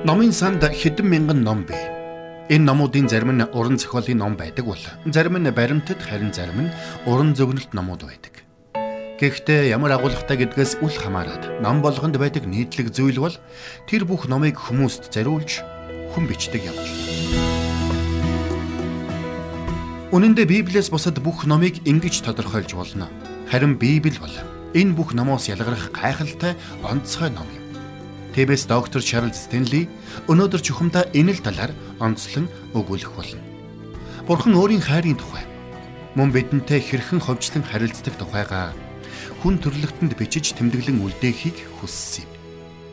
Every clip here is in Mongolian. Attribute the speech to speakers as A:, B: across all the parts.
A: Номын санд хэдэн мянган ном бий. Энэ номуудын зарим нь уран зохиолын ном байдаг бол зарим нь баримтат харин зарим нь уран зөгнөлт номууд байдаг. Гэхдээ ямар агуулгатай гэдгээс үл хамааран ном болгонд байдаг нийтлэг зүйл бол тэр бүх номыг хүмүүст зориулж хүн бичдэг юм. Үнэн дээр Библиэс бусад бүх номыг ингэж тодорхойлж болно. Харин Библи бол энэ бүх номоос ялгарх гайхалтай онцгой ном юм. Тэбэс доктор Чарлз Стенли өнөөдөр чухамдаа энэ л талаар онцлон өгүүлэх болно. Бурхан өөрийн хайрын тухай мөн бидэнтэй хэрхэн ховжлон харилцдаг тухайгаа хүн төрлөختөнд бичиж тэмдэглэн үлдээхийг хүссэн юм.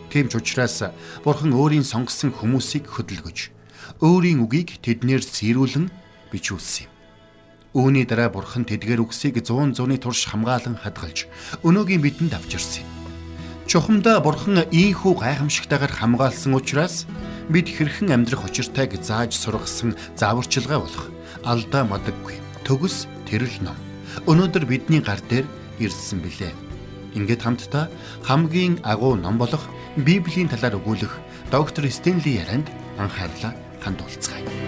A: Тийм ч учраас Бурхан өөрийн сонгосон хүмүүсийг хөдөлгөж өөрийн үгийг тэднэр сэрүүлэн бичүүлсэн юм. Үүний дараа бурхан тэдгээр үгсийг 100 зууны турш хамгаалan хадгалж өнөөгийн бидэнд авчирсан юм. Чухамдаа бурхан ийхүү гайхамшигтайгаар хамгаалсан учраас бид хэрхэн амьдрах учиртайг зааж сургасан зааварчилгаа болох алдаа мадаггүй төгс тэрл ном. Өнөөдөр бидний гар дээр ирсэн билээ. Ингээд хамтдаа хамгийн агуу ном болох Библийн талаар өгүүлэх доктор Стенли ярианд анхаарлаа хандуулцгаая.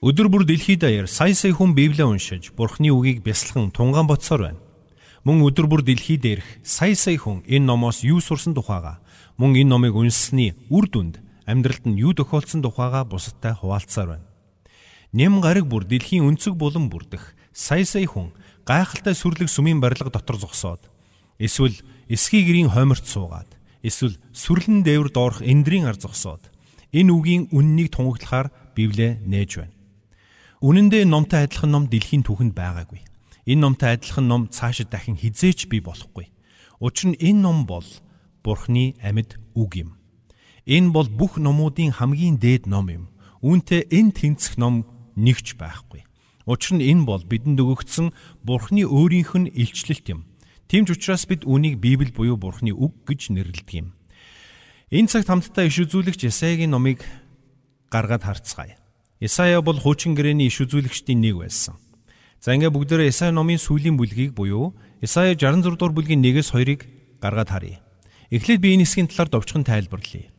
B: Өдөр бүр дэлхийд даяар сая сая хүн Библийг уншиж Бурхны үгийг бясалхан тунгаан боцсоор байна. Мөн өдөр бүр дэлхий дээрх сая сая хүн энэ номоос юу сурсан тухайга мөн энэ номыг унссны үр дүнд амьдралд нь юу тохиолдсон тухайга бусадтай хуваалцсаар байна. Нэм гараг бүр дэлхийн өнцөг булан бүрдэх сая сая хүн гайхалтай сүрлэг сүмийн барилга дотор зогсоод эсвэл эсхий гэрийн хойморт суугаад эсвэл сүрлэн дээвэр доорх эндрийн ар зогсоод энэ үгийн үннийг тунгаглахаар Библийг нээж байна. Үнэн дээр номтой адилхан ном дэлхийн түүхэнд байгаагүй. Энэ номтой адилхан ном цаашид дахин хизээч бий болохгүй. Учир нь энэ ном бол Бурхны амьд үг юм. Энэ бол бүх номуудын хамгийн дээд ном юм. Үүнтэй энэ тэнцэх ном нэгч байхгүй. Учир нь энэ бол бидэнд өгөгдсөн Бурхны өөрийнх нь илчлэлт юм. Тийм ч учраас бид үүнийг Библи буюу Бурхны үг гэж нэрлэдэг юм. Энэ цагт хамтдаа иш үзүүлэгч Исаигийн номыг гаргаад харцгаая. Исая бол хуучин гэрээний иш үзүүлэгчдийн нэг байсан. За ингээ бүгдээрээ Исая номын сүүлийн бүлгийг буюу Исая 66 дугаар бүлгийн 1-ээс 2-ыг гаргаад харъя. Эхлээд би энэ хэсгийн талаар довчхон тайлбарлая.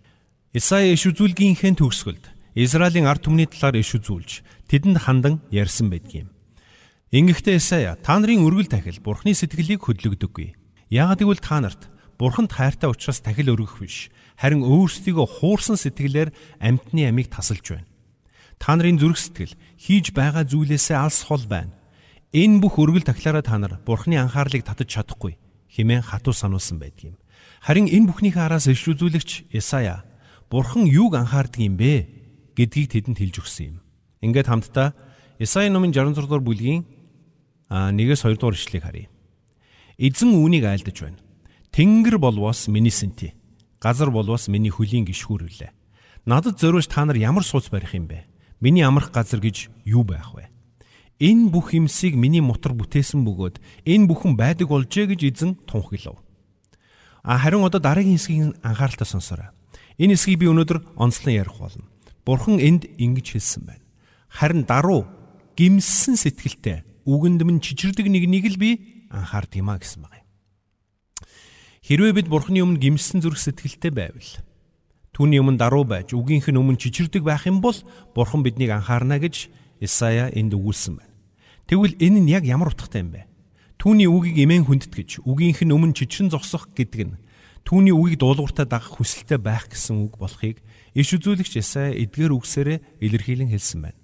B: Исая иш үзүүлгийнхээ төгсгөлд Израилийн ард түмний талаар иш үзүүлж тэдэнд хандан ярьсан байдгийм. Ингэхдээ Исая та нарын өргөл тахил Бурхны сэтгэлийг хөдлөгдөггүй. Яагад гэвэл та нарт Бурханд хайртай учраас тахил өргөх биш. Харин өөрсдийгөө хуурсан сэтгэлээр амьтны амийг тасалж байна. Та нарын зүрх сэтгэл хийж байгаа зүйлээсээ алс хол байна. Энэ бүх өргөл тахлаараа та нар Бурхны анхаарлыг татаж чадахгүй хэмээн хатуу сануулсан байдаг юм. Харин энэ бүхнийхээ араас иш үзүүлэгч Исая Бурхан юуг анхаардаг юм бэ гэдгийг тэдэнд хэлж өгсөн юм. Ингээд хамтдаа Исая номын 66 дугаар бүлгийн 1-с 2 дугаар ишлэгийг харъя. Эзэн үүнийг айлдаж байна. Тэнгэр болвоос миний сэнти. Газар болвоос миний хөлийн гიშгүүрлээ. Надад зориулж та нар ямар сууц барих юм бэ? Миний амрах газар гэж юу байх вэ? Энэ бүх юмсыг миний мотор бүтээсэн бөгөөд энэ бүхэн байдаг болжээ гэж эзэн тунхаглав. А харин одоо дараагийн хэсгийг анхааралтай сонсоорой. Энэ хэсгийг би өнөөдөр онцлон ярих болно. Бурхан энд ингэж хэлсэн байна. Харин даруу гимсэн сэтгэлтэй үгэнд минь чичирдэг нэгнийг л би анхаард юма гэсэн байна. Хэрвээ бид Бурханы өмнө гимсэн зүрх сэтгэлтэй байвал Түүний өмнө даруу байж үгийнх нь өмнө чичирдэг байх юм бол Бурхан биднийг анхаарна гэж Исая энд өгүүлсэн байна. Тэгвэл энэ нь яг ямар утгатай юм бэ? Түүний үгийг эмээн хүндэтгэж үгийнх нь өмнө чичрэн зогсох гэдэг нь түүний үгийг дуулууртаа дагах хүсэлтэй байх гэсэн үг болохыг иш үзүүлэгч Исая эдгээр үгсээрээ илэрхийлэн хэлсэн байна.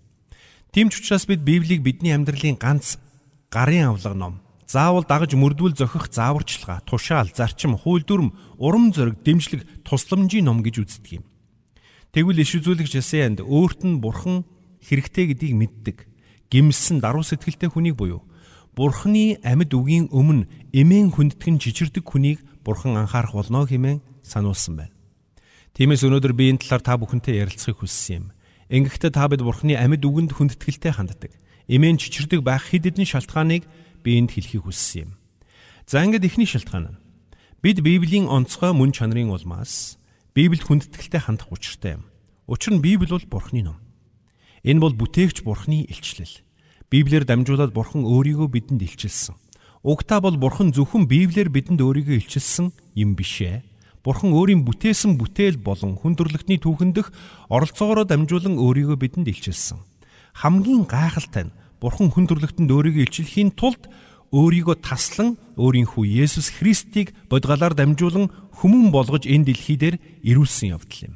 B: Тийм ч учраас бид Библийг бидний амьдралын ганц гарын авлага ном заавал дагаж мөрдвөл зохих зааварчилгаа, тушаал, зарчим, хууль дүрм, урам зориг, дэмжлэг, тусламжийн ном гэж үздэг юм. Тэгвэл иш үзүүлэгч Ясаянд өөрт нь бурхан хэрэгтэй гэдгийг мэддэг. Гимсэн даруй сэтгэлтэй хүнийг буюу бурханы амьд үгийн өмнө эмээн хүндтгэн жижирдэг хүнийг бурхан анхаарах болно хэмээн сануулсан байна. Тиймээс өнөөдөр би энэ талаар та бүхэнтэй ярилцахыг хүссэн юм. Ингэхдээ та бид бурханы амьд үгэнд хүндэтгэлтэй ханддаг. Эмээн чичирдэг байх хэд хэдэн шалтгааныг би энд хэлхийг хүссэн юм. За ингээд эхний шалтгаан нь бид Библийн онцгой мөн чанарын улмаас Библиэд хүндэтгэлтэй хандах учиртай юм. Учир нь Библи бол Бурхны ном. Энэ бол бүтээгч Бурхны илчлэл. Библиэр дамжуулаад Бурхан өөрийгөө бидэнд илчилсэн. Угтаа бол Бурхан зөвхөн Библиэр бидэнд өөрийгөө илчилсэн юм бишээ. Бурхан өөрийн бүтээсэн бүтээл болон хүн төрлөختний түүхэн дэх оролцоогоор дамжуулан өөрийгөө бидэнд илчилсэн. Хамгийн гайхалтай нь Бурхан хүн төрлөختөнд өөрийгөө илчлэхийн тулд өөрийгөө таслан өөрийн хүү Есүс Христийг бодгалаар дамжуулан хүмүүн болгож энэ дэлхий дээр ирүүлсэн явдал юм.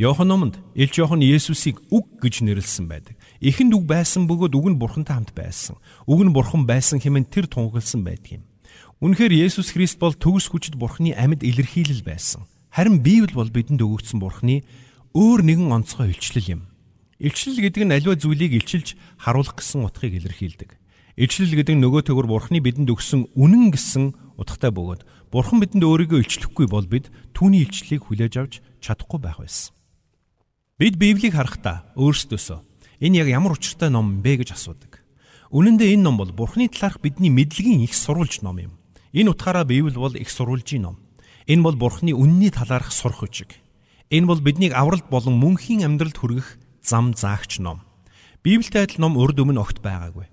B: Йохан номонд Илч Йохан Есүсийг үг гэж нэрлсэн байдаг. Эхэнд үг байсан бөгөөд үг нь Бурхантай хамт байсан. Үг нь Бурхан байсан хэмээн тэр тунхагласан байдаг юм. Үнэхээр Есүс Христ бол төгс хүчит Бурханы амьд илэрхийлэл байсан. Харин Библи бол бидэнд өгөгдсөн Бурханы өөр нэгэн онцгой илчлэл юм. Илчлэл гэдэг нь аливаа зүйлийг илчилж харуулах гэсэн утгыг илэрхийлдэг. Ичлэл гэдэг нь нөгөө төгөр Бурхны бидэнд өгсөн үнэн гэсэн утгатай бөгөөд Бурхан бидэнд өөрийгөө илчлэхгүй бол бид түүний илчлэлийг хүлээж авч чадахгүй байх байсан. Бид Библийг харахтаа өөрсдөөсөө энэ яг ямар учиртай ном бэ гэж асуудаг. Үнэн дээр энэ ном бол Бурхны талаарх бидний мэдлэгийн их сурвалж ном юм. Энэ утгаараа Библи бол их сурвалжийн ном. Энэ бол Бурхны үнний талаарх сурах хүчиг. Энэ бол биднийг авралт болон мөнхийн амьдралд хүргэх зам заагч ном. Библиэд адил ном урд өмнө огт байгаагүй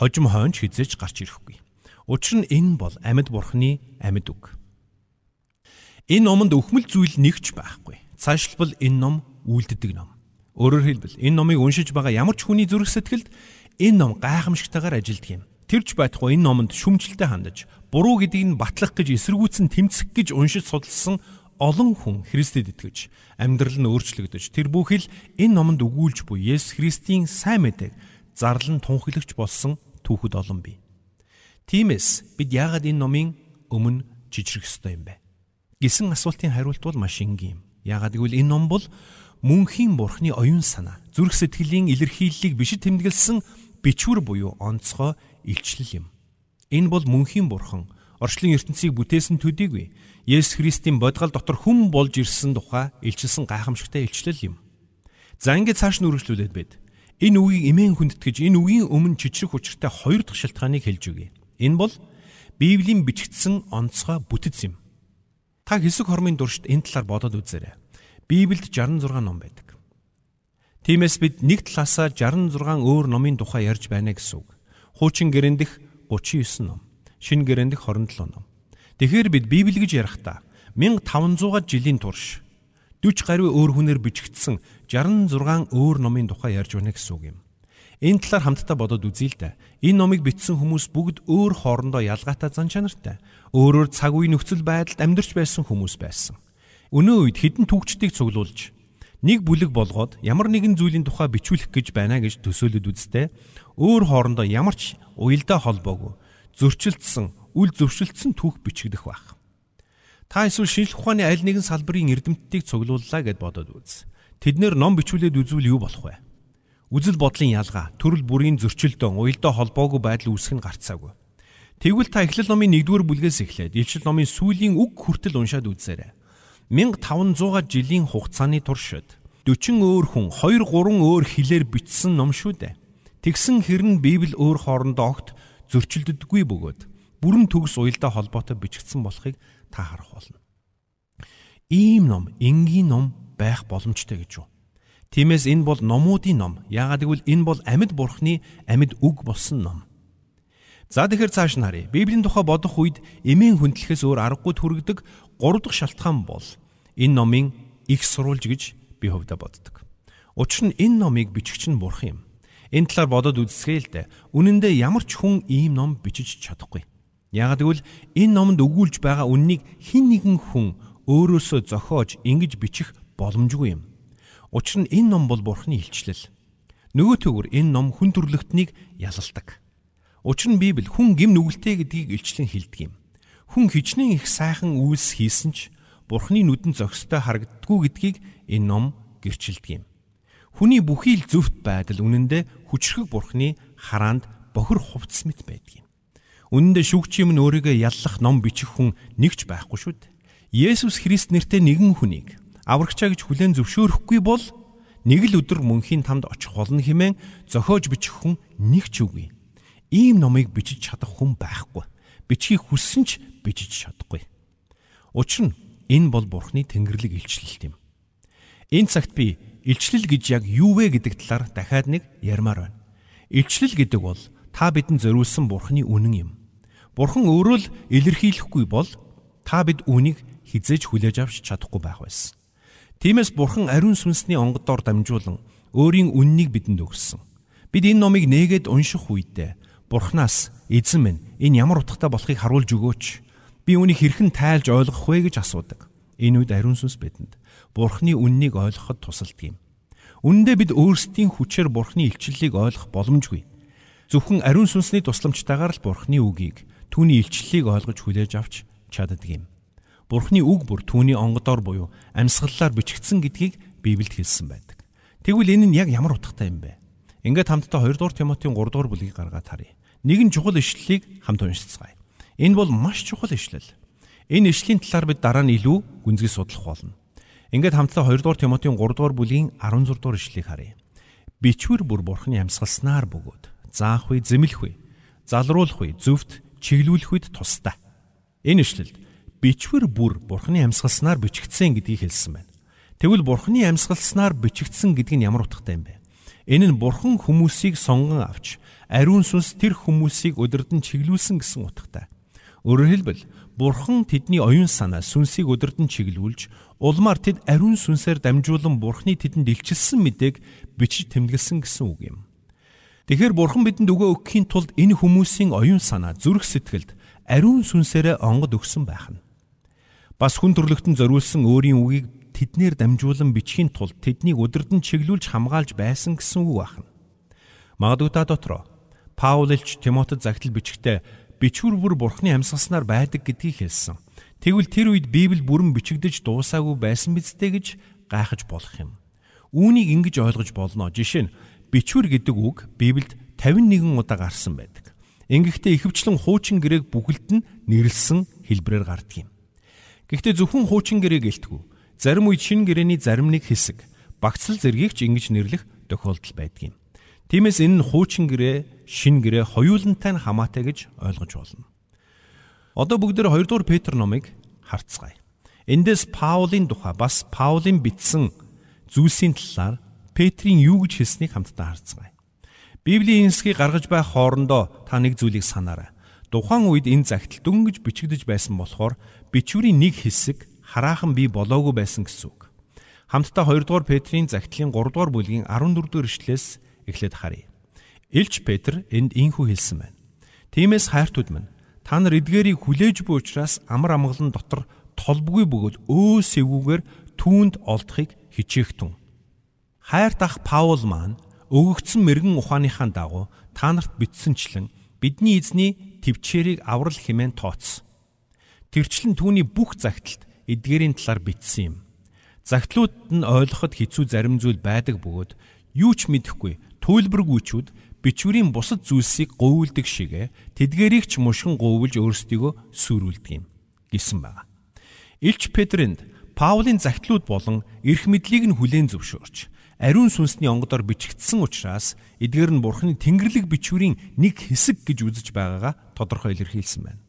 B: хожим хойнч хизээж гарч ирэхгүй. Учир нь энэ бол амьд бурхны амьд үг. Энэ номонд өхмөл зүйл нэгч байхгүй. Цаашлбал энэ ном үйлддэг ном. Өөрөөр хэлбэл энэ номыг уншиж байгаа ямар ч хүний зүрх сэтгэлд энэ ном гайхамшигтайгаар ажилддаг юм. Тэрч байтугай энэ номонд шүмжлэлтэй хандаж, буруу гэдгийг нь батлах гэж эсэргүүцэн тэмцэх гэж уншиж судалсан олон хүн Христэд итгэж, амьдрал нь өөрчлөгдөж, тэр бүхэл энэ номонд өгүүлж буй Есүс Христийн сайн мэдээг зарлан тунхаглагч болсон түүхэд олон бий. Тиймээс бид яагаад энэ номын өмнө жижигрэх ёстой юм бэ? Гисэн асуултын хариулт бол маш энгийн юм. Яагаад гэвэл энэ ном бол мөнхийн бурхны оюун санаа, зүрх сэтгэлийн илэрхийллийг бишид тэмдэглэсэн бичвэр буюу онцгой илчлэл юм. Энэ бол мөнхийн бурхан орчлын ертөнцийг бүтээсэн төдийгүй Есүс Христийн бодгал дотор хүн болж ирсэн тухай илчилсэн гайхамшигтай илчлэл юм. За ингээд цааш нь үргэлжлүүлээд бид Энэ үгийг эмээн хүндэтгэж энэ үгийн өмнө чичрэх учиртай хоёр дахь шалтгааныг хэлж өгье. Энэ бол Библийн бичигдсэн онцгой бүтэц юм. Та хэсэг хормын дуршид энэ талаар бодоод үзээрэй. Библиэд 66 ном байдаг. Тиймээс бид нэг талаасаа 66 өөр номын тухай ярьж байна гэсэн үг. Хуучин гэрэндэх 39 ном, шинэ гэрэндэх 27 ном. Тэгэхээр бид Библи гэж ярихдаа 1500 жилийн турш 40 гаруй өөр хүнээр бичигдсэн 66 өөр номын тухай ярьж байна гэсэн үг юм. Энэ талаар хамтдаа бодоод үзье л да. Энэ номыг бичсэн хүмүүс бүгд өөр хоорондоо ялгаатай зан чанартай. Өөрөөр цаг үе нөхцөл байдалд амьдарч байсан хүмүүс байсан. Өнөө үед хідэн түүхчдийг цуглуулж нэг бүлэг болгоод ямар нэгэн зүйлийн тухай бичүүлэх гэж байна гэж төсөөлөд үзтээ өөр хоорондоо ямар ч уялдаа холбоогүй зөрчилдсөн, үл зөвшөлдсөн түүх бичигдэх байх. Та эсвэл шинжлэх ухааны аль нэгэн салбарын эрдэмтдийг цуглууллаа гэд бодоод үз. Тэднэр ном бичүүлээд үзвэл юу болох вэ? Үзэл бодлын ялгаа, төрөл бүрийн зөрчилдөөн, уялдаа холбоогүй байдал үүсэх нь гарцаагүй. Тэгвэл та Эхлэл номын 1-р бүлгээс эхлээд Илчил номын сүүлийн үг хүртэл уншаад үзээрэй. 1500 жилийн хугацааны туршид 40 өөр хүн 2 3 өөр хэлээр бичсэн ном шүү дээ. Тэгсэн хэрн Библи өөр хоорондоо огт зөрчилддөггүй бөгөөд бүрэн төгс уялдаа холбоотой бичигдсэн болохыг та харах болно. Ийм ном, энгийн ном байх боломжтой гэж юу? Тиймээс энэ бол номуудын ном. Яагаад гэвэл энэ бол амьд бурхны амьд үг болсон ном. За тэгэхээр цааш нь харъя. Библийн тухай бодох үед эмээн хүндлэхээс өөр аргагүй түргдэг гурав дахь шалтгаан бол энэ номын их сурвалж гэж би хувьдаа боддог. Учир нь энэ номыг бичигч нь бурхан юм. Энэ талаар бодоод үзсгээ л дээ. Үнэн дээр ямар ч хүн ийм ном бичиж чадахгүй. Яг гэвэл энэ номонд өгүүлж байгаа үннийг хин нэгэн хүн өөрөөсөө зохиож ингэж бичих боломжгүй юм. Учир нь энэ ном бол Бурхны илчлэл. Нөгөө төгөр энэ ном хүн төрлөختнийг ялалдаг. Учир нь Библи хүн гим нүгэлтэй гэдгийг илчлэн хэлдэг юм. Хүн хичнээн их сайхан үйлс хийсэн ч Бурхны нүдэн зохистой харагддгүй гэдгийг энэ ном гэрчилдэг юм. Хүний бүхий л зөвхт байдал үнэндээ хүчрхэг Бурхны хараанд бохир хувцс мэт байдаг юм. Үнэндээ шүгчим нь өөрийгөө яллах ном бичих хүн нэгч байхгүй шүү дээ. Есүс Христ нэртэй нэгэн хүнийг аврагчаа гэж хүлээн зөвшөөрөхгүй бол нэг л өдөр мөнхийн тамд очих болно хэмээн зохиож бичих хүн нэг ч үгүй. Ийм номыг бичиж чадах хүн байхгүй. Бичгийг хүссэн ч бичиж чадахгүй. Учир нь энэ бол Бурхны Тэнгэрлэг илчлэлт юм. Энэ цагт би илчлэл гэж яг юу вэ гэдэг талаар дахиад нэг ярмаар байна. Илчлэл гэдэг бол та бидэнд зориулсан Бурхны үнэн юм. Бурхан өөрөө л илэрхийлэхгүй бол та бид үүнийг хизээж хүлээж авч чадахгүй байх байсан. Тиймээс Бурхан ариун сүнсний онгодоор дамжуулан өөрийн үннийг бидэнд өгсөн. Бид энэ номыг нээгээд унших үедээ Бурханаас эзэн минь энэ ямар утгатай болохыг харуулж өгөөч. Би үүнийг хэрхэн тайлж ойлгох вэ гэж асуудаг. Энэ үед ариун сүнс бидэнд Бурхны үннийг ойлгоход тусалдаг юм. Үнэндээ бид өөрсдийн хүчээр Бурхны илчлэлийг ойлгох боломжгүй. Зөвхөн ариун сүнсний тусламжтайгаар л Бурхны үгийг түүний илчлэлийг ойлгож хүлээж авч чаддаг юм. Бурхны үг бүр түүний онгодоор буюу амьсгалаар бичигдсэн гэдгийг Библиэд хэлсэн байдаг. Тэгвэл энэ нь яг ямар утгатай юм бэ? Ингээд хамтдаа 2 дугаар Тимотийн 3 дугаар бүлгийг гаргаад харъя. Нэгэн чухал ишлэлийг хамт уншицгаая. Энэ бол маш чухал ишлэл. Энэ ишлийн талаар бид дараа нь илүү гүнзгий судлах болно. Ингээд хамтдаа 2 дугаар Тимотийн 3 дугаар бүлгийн 16 дугаар ишлэлийг харъя. Бичвэр бүр бурхны амьсгалснаар бөгөөд заах үе, зэмлэх үе, залруулах үе, зөвхт чиглүүлэх үед тустай. Энэ ишлэлд бичвэр бүр бурхны амьсгалснаар бичигдсэн гэдгийг хэлсэн байна. Тэгвэл бурхны амьсгалснаар бичигдсэн гэдэг нь ямар утгатай юм бэ? Энэ нь бурхан хүмүүсийг сонгон авч ариун сүнс тэр хүмүүсийг удирдан чиглүүлсэн гэсэн утгатай. Өөрөөр хэлбэл Бурхан тэдний оюун санаа сүнсийг өдөрдөн чиглүүлж улмаар тэд ариун сүнсээр дамжуулан Бурханы тэдэнд илчилсэн мэдээг бичиж тэмдэглэсэн гэсэн үг юм. Тэгэхээр Бурхан бидэнд өгөө өгөхийн тулд энэ хүмүүсийн оюун санаа зүрх сэтгэлд ариун сүнсээрээ онгод өгсөн байх нь. Бас хүн төрлөختөнд зориулсан өөрийн үгийг тэднэр дамжуулан бичихийн тулд тэднийг өдөрдөн чиглүүлж хамгаалж байсан гэсэн үг байна. Магадгүй та дотроо Паул элч Тимотед загтал бичгтээ бичвэр бүр бурхны амьсгалснаар байдаг гэдгийг хэлсэн. Тэгвэл тэр үед Библи бүрэн бичигдэж дуусаагүй байсан биз дээ гэж гайхаж болох юм. Үүнийг ингэж ойлгож болно. Жишээ нь бичвэр гэдэг үг Библиэд 51 удаа гарсан байдаг. Ингэхдээ ихэвчлэн хуучин гэрээг бүхэлд нь нэрлсэн хэлбрээр гардаг юм. Гэхдээ зөвхөн хуучин гэрээ гэлтгүү. Зарим үед шин гэрээний зарим нэг хэсэг багцлал зэргийг ч ингэж нэрлэх тохиолдол байдаг юм. Тиймээс энэ нь хуучин гэрээ, шин гэрээ хоёулантай нь хамаатай гэж ойлгож болно. Одоо бүгд 2 дугаар Петр номыг харцгаая. Эндээс Паулийн тухай бас Паулийн бичсэн зүйлсийн талаар Петрийн юу гэж хэлснийг хамтдаа харцгаая. Библийн энсгийг гаргаж байх хоорондоо та нэг зүйлийг санаарай. Тухайн үед энэ загтал дөнгөж бичигдэж байсан болохоор бичвэрийн нэг хэсэг хараахан бий болоогүй байсан гэсэн үг. Хамтдаа 2 дугаар Петрийн загтлын 3 дугаар бүлгийн 14 дугаар ишлээс эхлээд харъя. Илч Петр энд инхүү хэлсэн байна. Тиймээс хайртууд минь та нар эдгээрийг хүлээж буй учраас амар амгалан дотор толбгүй бөгөөд өөс эвгүүгээр түүнд олдохыг хичээхтэн. Хайрт ах Паул маань өгөгдсөн мэрэгэн ухааныхаа дагуу та нарт бичсэнчлэн бидний эзний төвчээрийг аврал хэмээн тооцсон. Тэрчлэн түүний бүх загталд эдгээрийн талаар бичсэн юм. Загтлууд нь ойлгоход хэцүү зарим зүйл байдаг бөгөөд юу ч мэдэхгүй туйлбаргүйчүүд бичвэрийн бусад зүйлсийг говьлдог шигэ тэдгэрийг ч мушгин говьлж өөрсдийгөө сүрүүлдэг юм гэсэн байна. Илч Петрэнд Паулийн загтлууд болон эрх мэдлийг нь хүлээн зөвшөөрч ариун сүнсний онгодоор бичигдсэн учраас эдгээр нь бурхны тэнгэрлэг бичвэрийн нэг хэсэг гэж үзэж байгаагаа тодорхой илэрхийлсэн байна.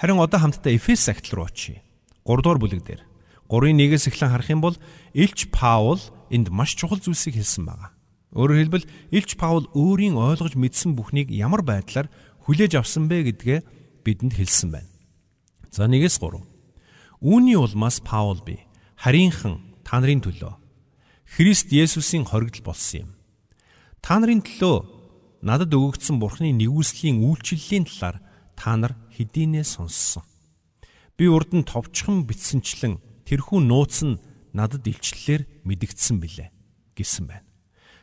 B: Харин одоо хамтдаа Эфес загтал руу очие. 3 дугаар бүлэг дээр 3-ын 1-ээс эхлэн харах юм бол Илч Паул энд маш чухал зүйлсийг хэлсэн байна. Өөрөөр хэлбэл Илч Паул өөрийн ойлгож мэдсэн бүхнийг ямар байдлаар хүлээж авсан бэ гэдгээ бидэнд хэлсэн байна. За 1-ээс 3. Үүний улмаас Паул би харийнхан та нарын төлөө Христ Есүсийн хоригдл болсон юм. Та нарын төлөө надад өгөгдсөн Бурхны нэгүслийн үйлчлэлийн талаар та нар хэдийнэ сонссон. Би урд нь товчхон битсэнчлэн тэрхүү нууц нь надад илчлэлээр мэдэгдсэн билээ гэсэн байна.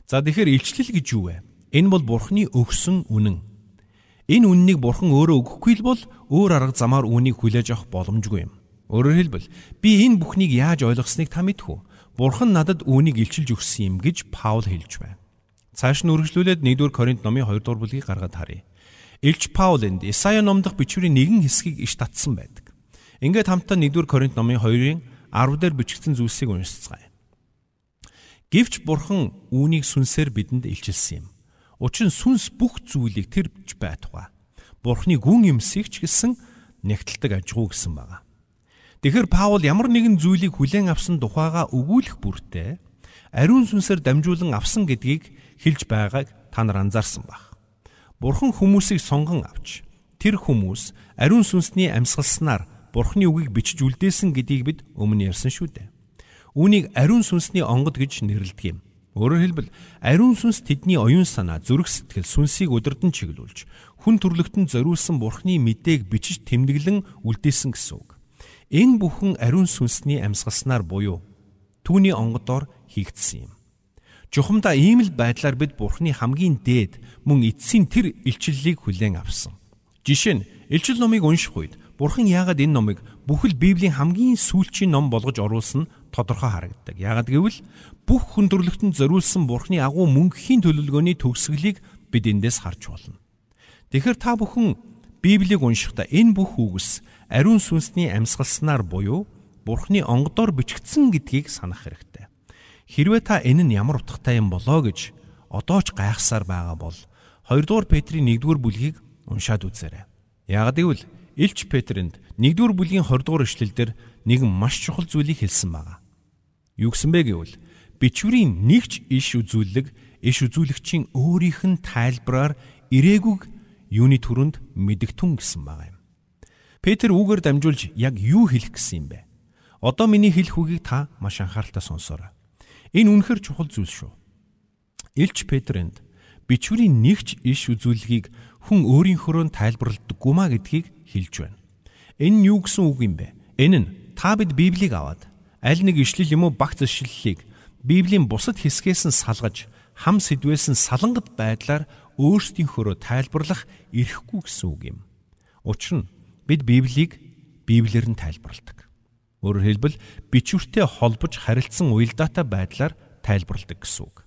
B: За тэгэхээр илчлэл гэж юу вэ? Энэ бол Бурхны өгсөн үнэн. Энэ үннийг Бурхан өөрөө өгөхгүй л бол өөр арга замаар үүнийг хүлээж авах боломжгүй юм. Өөрөөр хэлбэл би энэ бүхнийг яаж ойлгосныг та мэдхүү. Бурхан надад үүнийг илчилж өгсөн юм гэж Паул хэлж байна. Цааш нь үргэлжлүүлээд 1-р Коринт номын 2 дугаар бүлгийг гаргаад харъя. Илч Паул энд Исая номдох бичвэрийн нэгэн хэсгийг иш татсан байдаг. Ингээд хамтдаа 1-р Коринт номын 2-ын 10 дээр бичигдсэн зүйлсийг уншицгаая. Гэвч бурхан үүнийг сүнсээр бидэнд илчилсэн юм. Учир нь сүнс бүх зүйлийг тэрж байтугай. Бурхны гүн юмсыг ч гэсэн нэгтэлдэг ажгүй гэсэн байна. Тэгэхээр Паул ямар нэгэн зүйлийг хүлээн авсан тухайга өгүүлэх бүртээ ариун сүнсээр дамжуулан авсан гэдгийг хэлж байгааг та нар анзаарсан баг. Бурхан хүмүүсийг сонгон авч тэр хүмүүс ариун сүнсний амьсгалснаар Бурханы үгийг бичиж үлдээсэн гэдгийг бид өмнө ярьсан шүү дээ. Үүнийг ариун сүнсний онгод гэж нэрлэдэг юм. Өөрөөр хэлбэл ариун сүнс тэдний оюун санаа, зүрх сэтгэл, сүнсийг өдөрдөн чиглүүлж хүн төрлөختөнд зориулсан Бурханы мэдээг бичиж тэмдэглэн үлдээсэн гэсэн үг. Энэ бүхэн ариун сүнсний амьсгалснаар буюу түүний онгодоор хийгдсэн юм. Жухамдаа ийм л байдлаар бид Бурхны хамгийн дээд мөн эцсийн тэр илчлэлийг хүлээн авсан. Жишээ нь Илчил номыг унших үед Бурхан яагаад энэ номыг бүхэл Библийн хамгийн сүүлчийн ном болгож оруулсан нь тодорхой харагддаг. Яагаад гэвэл бүх хүн төрлөختөнд зориулсан Бурханы агуу мөнхийн төлөвлөгөөний төгсгөлийг бид эндээс харж болно. Тэгэхээр та бүхэн Библийг уншихдаа энэ бүх үгс ариун сүнсний амьсгалснаар буюу Бурханы онгодоор бичигдсэн гэдгийг санах хэрэгтэй. Хэрвээ та энэ нь ямар утгатай юм болоо гэж одоо ч гайхсаар байгаа бол 2 дугаар Петрийн 1-р бүлгийг уншаад үзээрэй. Яагад гэвэл Илч Петрэнд 1-р бүлгийн 20 дугаар эшлэлдэр нэгэн маш чухал зүйлийг хэлсэн байна. Юу гэсэн бэ гэвэл бичвэрийн нэгч иш үзүүлэг иш үзүүлэгчийн өөрийнх нь тайлбараар ирээгүг юуны төрөнд мэдгтүн гэсэн байгаа юм. Петр үүгээр дамжуулж яг юу хэлэх гэсэн юм бэ? Одоо миний хэлэх үгийг та маш анхааралтай сонсоорой. Энэ үнэхэр чухал зүйл шүү. Илч Петрэнд бичвэрийн нэгч иш үзүүлгийг хүн өөрийнхөө тайлбарладаггүй маа гэдгийг хэлж байна. Энэ нь юу гэсэн үг юм бэ? Энэ нь та бид Библийг аваад аль нэг ишлэл юм уу багц ишлэлийг Библийн бусад хэсгээс нь салгаж хам сэдвээс нь салангат байдлаар өөрсдийнхөө тайлбарлах эрхгүй гэсэн үг юм. Учир нь бид Библийг Библиэр нь тайлбарладаг. Өөрөөр хэлбэл бичвэртэй холбож харилцсан уялдаатай байдлаар тайлбарладаг гэсэн үг.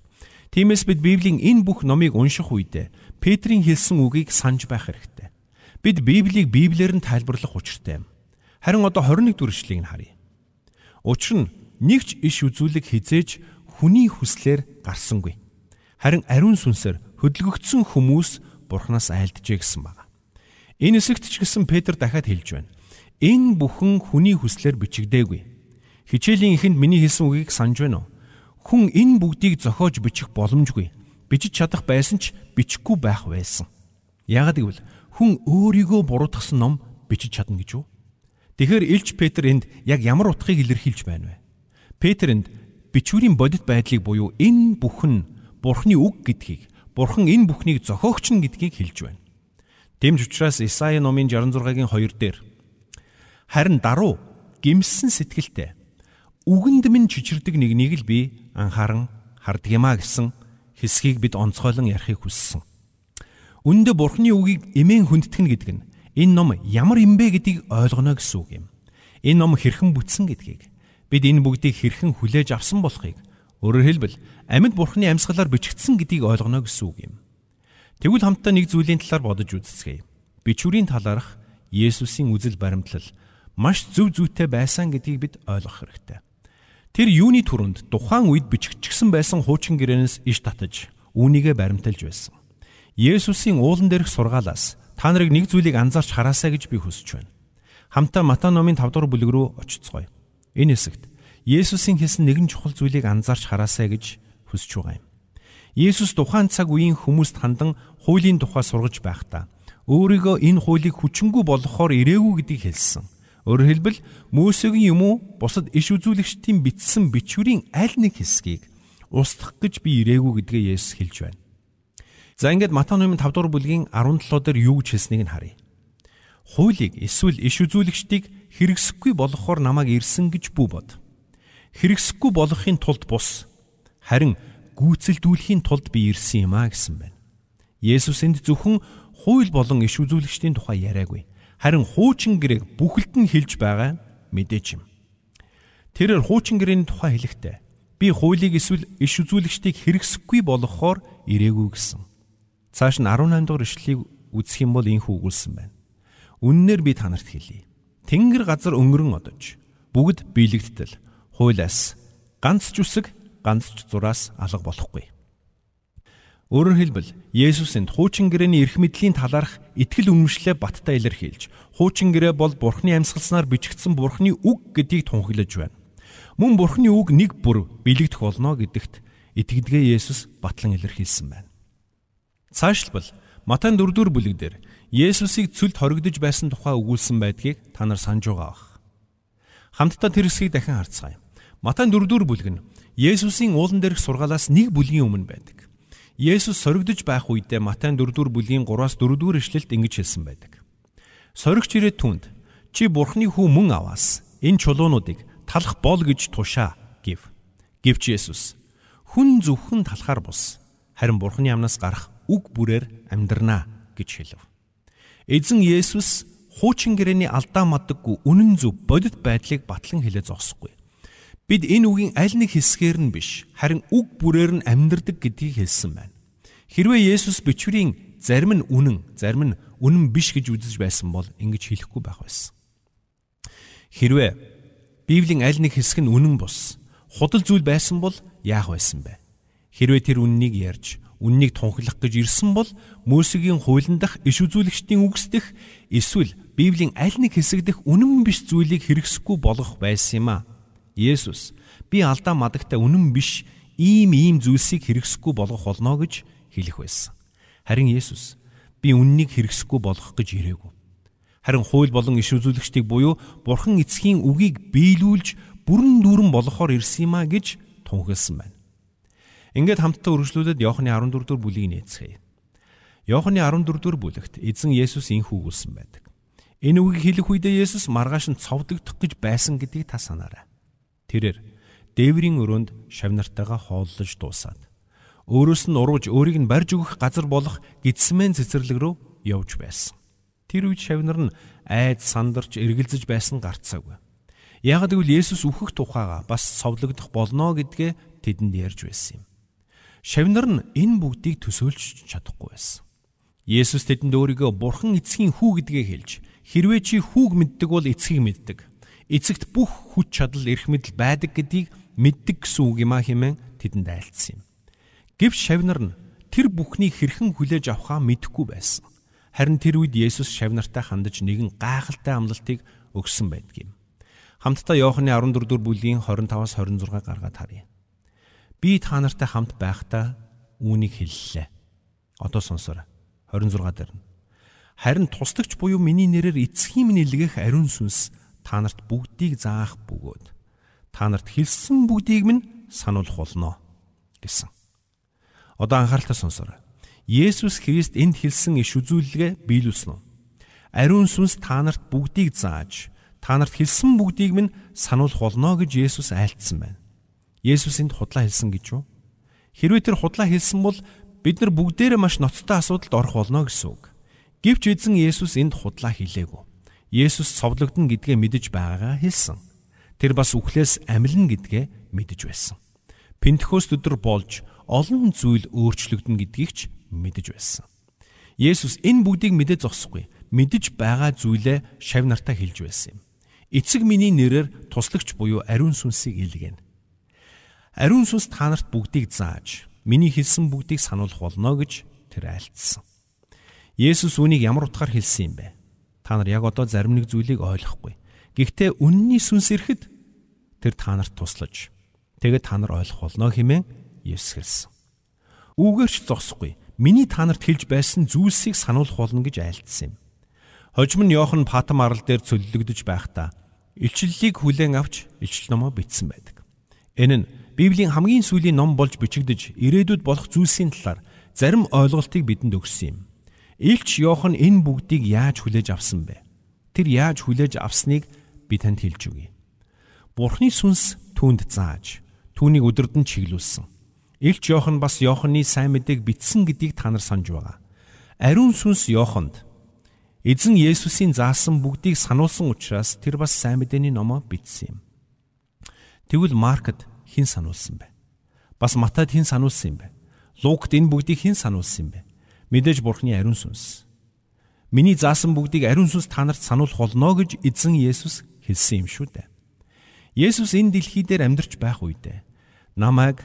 B: Тиймээс бид Библийн энэ бүх номыг унших үедээ Петрийн хэлсэн үгийг санаж байх хэрэгтэй. Бид Библийг Библиэр нь тайлбарлах учиртай юм. Харин одоо 21 дүгээр эшлэгийг харъя. Учир нь нэгч иш үзүүлэг хизээж хүний хүслээр гарсангүй. Харин ариун сүнсээр хөдөлгөгдсөн хүмүүс Бурханаас айлджээ гэсэн байна. Энэ хэсэгт ч гэсэн Петр дахиад хэлж байна. Энэ бүхэн хүний хүслээр бичигдээгүй. Хичээлийн эхэнд миний хэлсэн үгийг санаж байна уу? Хүн энэ бүгдийг зохиож бичих боломжгүй бичиж чадах байсан ч бичихгүй байх байсан. Яагад гэвэл хүн өөрийгөө буруутгасан ном бичиж чадна гэж юу? Тэгэхээр Илч Петр энд яг ямар утгыг илэрхийлж байна вэ? Петр энд бичвэрийн бодит байдлыг буюу энэ бүхэн Бурхны үг гэдгийг, Бурхан энэ бүхнийг зохиогч нь гэдгийг хэлж байна. Дэмж учраас Исаи номын 66-гийн 2 дээр харин даруу гимсэн сэтгэлтэй үгэнд минь чичирдэг нэгнийг л би анхааран хардгиймаа гэсэн хэсгийг бид онцгойлон ярихыг хүссэн. Үндэ Бурхны үгийг эмээн хүндэтгэн гэдэг нь энэ ном ямар юм бэ гэдгийг ойлгоно гэсэн үг юм. Энэ ном хэрхэн бүтсэн гэдгийг бид энэ бүгдийг хэрхэн хүлээж авсан болохыг өөрөөр хэлбэл амьд Бурхны амьсгалаар бичигдсэн гэдгийг ойлгоно гэсэн үг юм. Тэгвэл хамтдаа нэг зүйлийн талаар бодож үзцгээе. Бичвэрийн талаарх Есүсийн үзэл баримтлал маш зөв зүйтэй байсан гэдгийг бид ойлгох хэрэгтэй. Тэр юуны түрүүнд тухайн үед бичигдсэн байсан хуучин гэрээнээс иш татаж үүнийгэ баримталж байсан. Есүсийн уулан дээрх сургаалаас та нарыг нэг зүйлийг анзаарч хараасаа гэж би хүсэж байна. Хамтаа Матай номын 5 дугаар бүлэг рүү очицгоё. Энэ хэсэгт Есүсийн хэлсэн нэгэн чухал зүйлийг анзаарч хараасаа гэж хүсэж байгаа юм. Есүс тухайн цаг үеийн хүмүүст хандан хуулийн тухай сургаж байхдаа өөрийгөө энэ хуулийг хүчингү болгохоор ирээгүй гэдгийг хэлсэн. Өөрөөр хэлбэл Мөсегийн юм уу бусад иш үзүүлэгчдийн бичсэн бичвэрийн аль нэг хэсгийг устгах гэж би ирээгүй гэдгээ Есүс хэлж байна. За ингээд Матай номын 5 дугаар бүлгийн 17 дээр юу гэж хэлснийг нь харъя. Хуулийг эсвэл иш үзүүлэгчдийг хэрэгсэхгүй болгохоор намайг ирсэн гэж бүү бод. Хэрэгсэхгүй болохын тулд бус харин гүйцэлдүүлэхийн тулд би ирсэн юм а гэсэн байна. Есүс энд зөвхөн хууль болон иш үзүүлэгчдийн тухай яриаггүй харин хуучин гэрээг бүхэлд нь хэлж байгаа мэдээч юм. Тэрээр хуучин гэрээний тухай хэлэхдээ би хуулийг эсвэл иш үзүүлэгчдийг хэрэгсэхгүй болгохоор ирээгүй гэсэн. Цааш нь 18 дугаар ишлэлийг үзэх юм бол инхүү өгүүлсэн байна. Үннээр би танарт хэлье. Тэнгэр газар өнгөрөн одож бүгд биелэгдтэл хуулиас ганц ч үсэг ганц ч зураас алга болохгүй. Өөрөөр хэлбэл Есүс энд хуучин гэрээний эрх мэдлийн талаарх итгэл үнэмшлээ баттай илэрхийлж, хуучин гэрээ бол Бурхны амьсгалснаар бичигдсэн Бурхны үг гэдгийг тунхаглаж байна. Мөн Бурхны үг нэг бүр билэгдэх болно гэдэгт итгэдгээ Есүс батлан илэрхийлсэн байна. Цаашлбал Матай 4-р бүлэг дээр Есүсийг цүлд хоригдож байсан тухай өгүүлсэн байдгийг та нар санаж байгаа бах. Хамтдаа тэр хэсгийг дахин харцгаая. Матай 4-р бүлэг нь Есүсийн уулан дээрх сургаалаас нэг бүлгийн өмнө байдаг. Есүс соригдож байх үедээ Матай 4-р бүлгийн 3-аас 4-р эшлэлд ингэж хэлсэн байдаг. Соригч ирээд түнд чи бурхны хүү мөн аваас энэ чулуунуудыг талах бол гэж тушаа гэв. Гэвч Есүс хүн зөвхөн талахаар бус харин бурхны амнаас гарах үг бүрээр амьдрнаа гэж хэлв. Эзэн Есүс хуучин гэрээний алдаа мадаггүй үнэн зөв бодит байдлыг батлан хэлээ зогсохгүй. Бид энэ үгийн аль нэг хэсгээр нь биш, харин үг бүрээр нь амьдрдаг гэдгийг хэлсэн байна. Хэрвээ Есүс бичвэрийн зарим нь үнэн, зарим нь үнэн биш гэж үзэж байсан бол ингэж хэлэхгүй байх байсан. Хэрвээ Библийн аль нэг хэсэг нь үнэн бус, худал зүйл байсан бол яах байсан бэ? Хэрвээ тэр үннийг ярьж үннийг тунхаглах гэж ирсэн бол Мөсегийн хуулин дах иш үзүүлэгчдийн үгсдэх эсвэл Библийн аль нэг хэсэг дэх үнэн биш зүйлийг хэрэгсэхгүй болгох байсан юм а. Есүс би алдаа мадагтай үнэн биш ийм ийм зүйлсийг хэрэгсэхгүй болгох болно гэж хэлэх байсан. Харин Есүс би үннийг хэрэгсэхгүй болгох гэж ирээгүй. Харин хууль болон иш үзүүлэгчдийг буюу Бурхан эцгийн үгийг биелүүлж бүрэн дүүрэн болгохоор ирсэн юм а гэж тунхагласан байна. Ингээд хамтдаа үргэлжлүүлээд Иохны 14 дугаар бүлийг нээцгээе. Иохны 14 дугаар бүлэгт эзэн Есүс инхүү өгүүлсэн байдаг. Энэ үгийг хэлэх үедээ Есүс маргааш нь цовдогдох гэж байсан гэдгийг та санаарай. Тэрээр дээврийн өрөөнд шавнартайгаа хооллож дуусаад өөрөөс нь урууж өөрийг нь барьж өгөх газар болох гидсмэн цэцэрлэг рүү явж байсан. Тэр үед шавнар нь айд сандарч эргэлзэж байсан гарцаагүй. Яг гэвэл Есүс үхэх тухайга бас цовлогдох болно гэдгээ тэдэнд ярьж байсан юм. Шавнар нь энэ бүгдийг төсөөлж чадахгүй байсан. Есүс тэдэнд өөрийгөө Бурхан эцгийн хүү гэдгээ хэлж хэрвээ чи хүүг мэддэг бол эцгийг мэддэг. Эцэгт бүх хүч чадал эрх мэдэл байдаг гэдгийг мэддэг гэсэн үг юм а хэмээн тэдэнд айлцсан юм. Гэвч шавнар нь тэр бүхнийг хэрхэн хүлээж авахаа мэдэхгүй байсан. Харин тэр үед Есүс шавнартай хандаж нэгэн гайхалтай амлалтыг өгсөн байдгийм. Хамтдаа Иохны 14 дугаар бүлийн 25-аас 26 гаргаад харъя. Би та нартай хамт байхдаа үүнийг хэллээ. Одоо сонсоорой. 26 дээр. Харин туслагч буюу миний нэрээр эцгийн минь илгээх ариун сүнс та нарт бүгдийг заах бөгөөд та нарт хэлсэн бүгдийг минь сануулах болно гэсэн. Одоо анхааралтай сонсоорой. Есүс Христ энд хэлсэн иш үзүүлэлгээ биелүүлсэн үү? Ариун сүнс та нарт бүгдийг зааж, та нарт хэлсэн бүгдийг минь сануулах болно гэж Есүс айлтсан байна. Есүс энд худлаа хэлсэн гэж юу? Хэрвээ тэр худлаа хэлсэн бол бид нар бүгдээрээ маш ноцтой асуудалд орох болно гэсэн үг. Гэвч эзэн Есүс энд худлаа хэлээгүй. Есүс цовлогдно гэдгээ мэдэж байгаагаа хэлсэн. Тэр бас үхлээс амилна гэдгээ мэдэж байсан. Пентекост өдөр болж олон зүйл өөрчлөгдөн гэдгийг ч мэдэж байсан. Есүс энэ бүгдийг мэдээ зогсохгүй мэдэж байгаа зүйлээ шав нартаа хэлж байсан юм. Эцэг миний нэрээр туслагч буюу ариун сүнсийг илгээнэ. Ариун сүнс та нарт бүгдийг зааж, миний хэлсэн бүгдийг сануулах болно гэж тэр айлтсан. Есүс үүнийг ямар утгаар хэлсэн юм бэ? Та нар яг одоо зарим нэг зүйлийг ойлгохгүй. Гэхдээ үнний сүнс ирэхэд тэр та нарт туслаж, тэгээд та нар ойлгох болно хэмээн Есүс хэлсэн. Үүгээрч зогсохгүй. Миний та нарт хэлж байсан зүйлсийг сануулах болно гэж айлтсан юм. Хожим нь Йохан Патам арал дээр цөллөгдөж байхдаа илчлэлийг хүлээн авч илчлэл номоо бичсэн байдаг. Энэ нь Библийн хамгийн сүүлийн ном болж бичигдэж ирээдүйд болох зүйлсийн талаар зарим ойлголтыг бидэнд өгсөн юм. Илч Йохан энэ бүгдийг яаж хүлээж авсан бэ? Тэр яаж хүлээж авсныг би танд хэлж өгье. Бурхны сүнс түүнд зааж, түүнийг өдөрдөн чиглүүлсэн. Илч Йохан бас Йоханны сайн мэдээг бичсэн гэдгийг та нар санаж байгаа. Ариун сүнс Йоханд Эзэн Есүсийн заасан бүгдийг сануулсан учраас тэр бас сайн мэдээний номоо бичсэн юм. Тэгвэл Маркд хэн сануулсан бэ? Бас Матад хэн сануулсан юм бэ? Лукд энэ бүгдийг хэн сануулсан юм бэ? Мэдээж Бурхны ариун сүнс. Миний заасан бүгдийг ариун сүнс та нарт сануулах болно гэж эзэн Есүс хэлсэн юм шүү дээ. Есүс энэ дэлхий дээр амьдарч байх үедээ намайг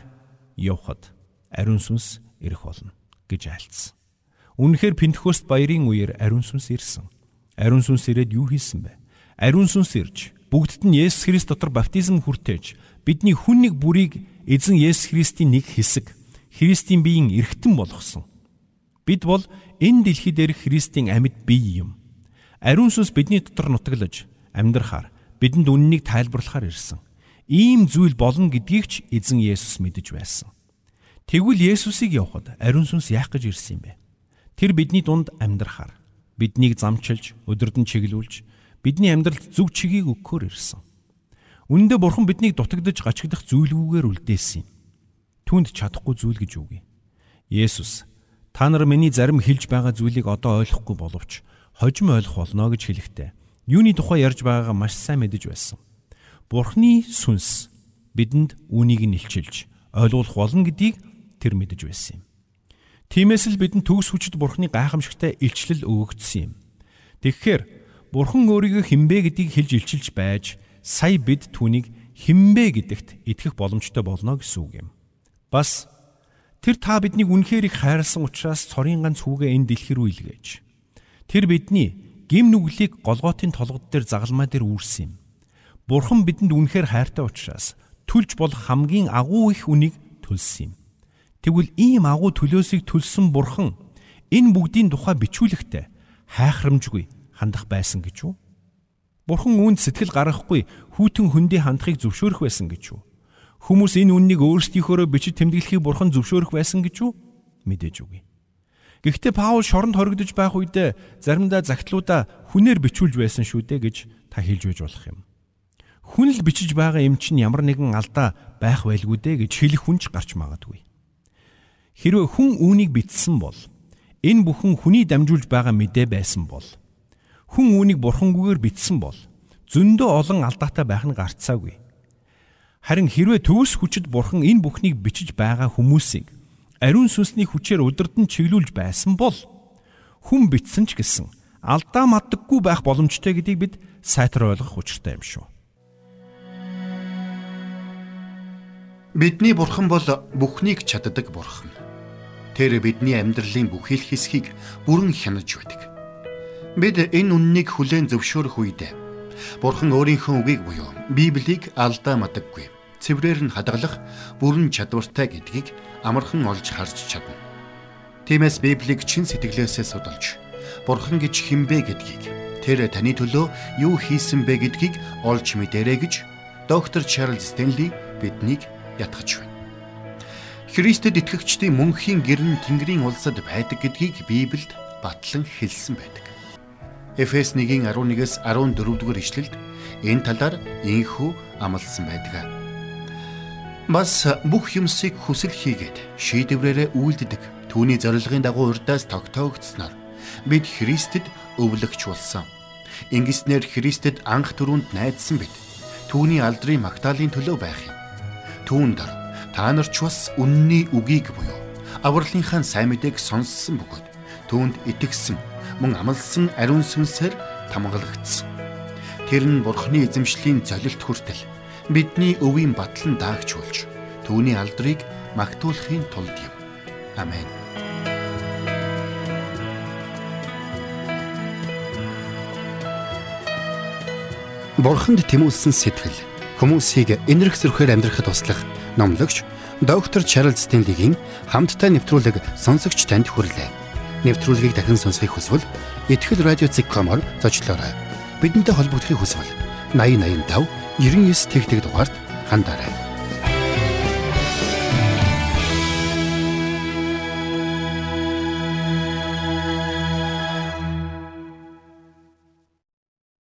B: явахад ариун сүнс ирэх болно гэж айлцсан. Үнэхээр Пентекост баярын үеэр ариун сүнс ирсэн. Ариун сүнс ирээд юу хийсэн бэ? Ариун сүнс ирж бүгдд нь Есүс Христ дотор баптизм хүртээж бидний хүн нэг бүрийг эзэн Есүс Христийн нэг хэсэг Христийн биеийн эргэтэн болгосон. Бид бол энэ дэлхий дээр Христийн амьд бие юм. Ариун сүнс бидний дотор нутаглаж амьдрахаар бидэнд үннийг тайлбарлахаар ирсэн. Ийм зүйл болно гэдгийг ч эзэн Есүс мэдэж байсан. Тэгвэл Есүсийг явахад ариун сүнс яах гэж ирсэн юм бэ? Тэр бидний дунд амьдрахаар биднийг замчилж, өдөрдөн чиглүүлж, бидний амьдралд зөв чигийг өгөхөөр ирсэн. Үнэндээ Бурхан биднийг дутагдж гачигдах зүйлгүйгээр үлдээсэн юм. Түүнд чадахгүй зүйл гэж үгүй. Есүс та нар миний зарим хэлж байгаа зүйлийг одоо ойлгохгүй боловч хожим ойлгох болно гэж хэлэхдээ юуны тухай ярьж байгаагаа маш сайн мэдэж байсан. Бурхны сүнс бидэнд үүнийг нь илчилж ойлгуулах болно гэдгийг тэр мэдэж байсан юм. Тиймээс л бидэнд төгс хүчит Бурхны гайхамшигтай илчлэл өгөгдсөн юм. Тэгэхээр Бурхан өөрийгөө хинбэ гэдгийг хэлж илчилж байж сая бид түүнийг хинбэ гэдэгт итгэх боломжтой болно гэсэн үг юм. Бас тэр та биднийг үнэхээр их хайрлсан учраас цорын ганц хүүгээ энэ дэлхий рүү илгээж. Тэр бидний гим нүглийг голготын толгод дээр загалмай дээр үүрсэн юм. Бурхан бидэнд үнэхээр хайртай учраас түлж болох хамгийн агуу их үнийг төлсөн юм. Тэгвэл ийм агуу төлөөсийг төлсөн Бурхан энэ бүгдийн тухай бичүүлэхдээ хайхрамжгүй хандах байсан гэж үү? Бурхан үүнд сэтгэл гаргахгүй хүүтэн хөндий хандахыг зөвшөөрөх байсан гэж үү? Хүмүүс энэ үннийг өөрсдийнхөөрөө бичиж тэмдэглэхийг Бурхан зөвшөөрөх байсан гэж үү? Мэдээж үгүй. Гэхдээ Паул шоронд хоригдож байх үедээ заримдаа загтлуудаа хүнээр бичүүлж байсан шүү дээ гэж та хэлж байж болох юм. Хүн л бичиж байгаа юм чинь ямар нэгэн алдаа байх байлгүй дээ гэж хэлэх хүнч гарч магадгүй. Хэрвээ хүн үүнийг бичсэн бол энэ бүхэн хүний дамжуулж байгаа мэдээ байсан бол хүн үүнийг бурхангүйгээр бичсэн бол зөндөө олон алдаатай байх нь гарцаагүй. Харин хэрвээ төгс хүчит бурхан энэ бүхнийг бичиж байгаа хүмүүсийг ариун сүнсний хүчээр удирдан чиглүүлж байсан бол хүн бичсэн ч гэсэн алдаа мадаггүй байх боломжтой гэдгийг бид сайтар ойлгох учиртай юм шүү.
A: Бидний бурхан бол бүхнийг чаддаг бурхан. Тэр бидний амьдралын бүхий л хэсгийг бүрэн хянаж байдаг. Бид энэ үннийг хүлээн зөвшөөрөх үед Бурхан өөрийнхөө үгийг буюу Библийг алдаа мадаггүй. Цэврээр нь хадгалах бүрэн чадвартай гэдгийг амархан олж харж чадна. Тиймээс Библийг чин сэтгэлээсээ судалж Бурхан гэж хинбэ гэдгийг тэр таны төлөө юу хийсэн бэ гэдгийг олж мэдэрэй гэж доктор Чарлз Стенли биднийг ятгах байна. Христэд итгэгчдийн мөнхийн гэрн Тэнгэрийн улсад байдаг гэдгийг Библиэд батлан хэлсэн байдаг. Эфес 1-ийн 11-ээс 14 дугаар ишлэлд энэ талаар инхүү амласан байдаг. Бас бүх юмсыг хүсэл хийгээд шийдвэрээрээ үйлддэг түүний зорилгын дагуу урдаас тогтоогдсноор бид Христэд өвлөгч болсон. Ингэснээр Христэд анх түрүүнд найдсан бид түүний алдрын магтаалын төлөө байх юм. Түүнд та нар ч бас үнний үгийг буюу авралынхаа сайн мэдээг сонссон бөгөөд түүнд итгэсэн мөн амлсан ариун сүнсээр тамгалагдсан. Тэр нь Бурхны эзэмшлийн золилт хүртэл бидний өвийн батлан даагчулж түүний алдрыг магтуулахын тулд юм. Амен. Бурханд тэмүүлсэн сэтгэл хүмүүсийг энэрх зөрхөөр амьдрахад туслах номлогч доктор Чарлз Стенлигийн хамттай нэвтрүүлэг сонсогч танд хүрэлээ нэвтрүүлгийг дахин сонсохыг хүсвэл ихтгэл радиоцик.com-оор зочлоорой. Бидэнтэй холбогдохыг хүсвэл 8085 99 тэгтэг дугаард хандаарай.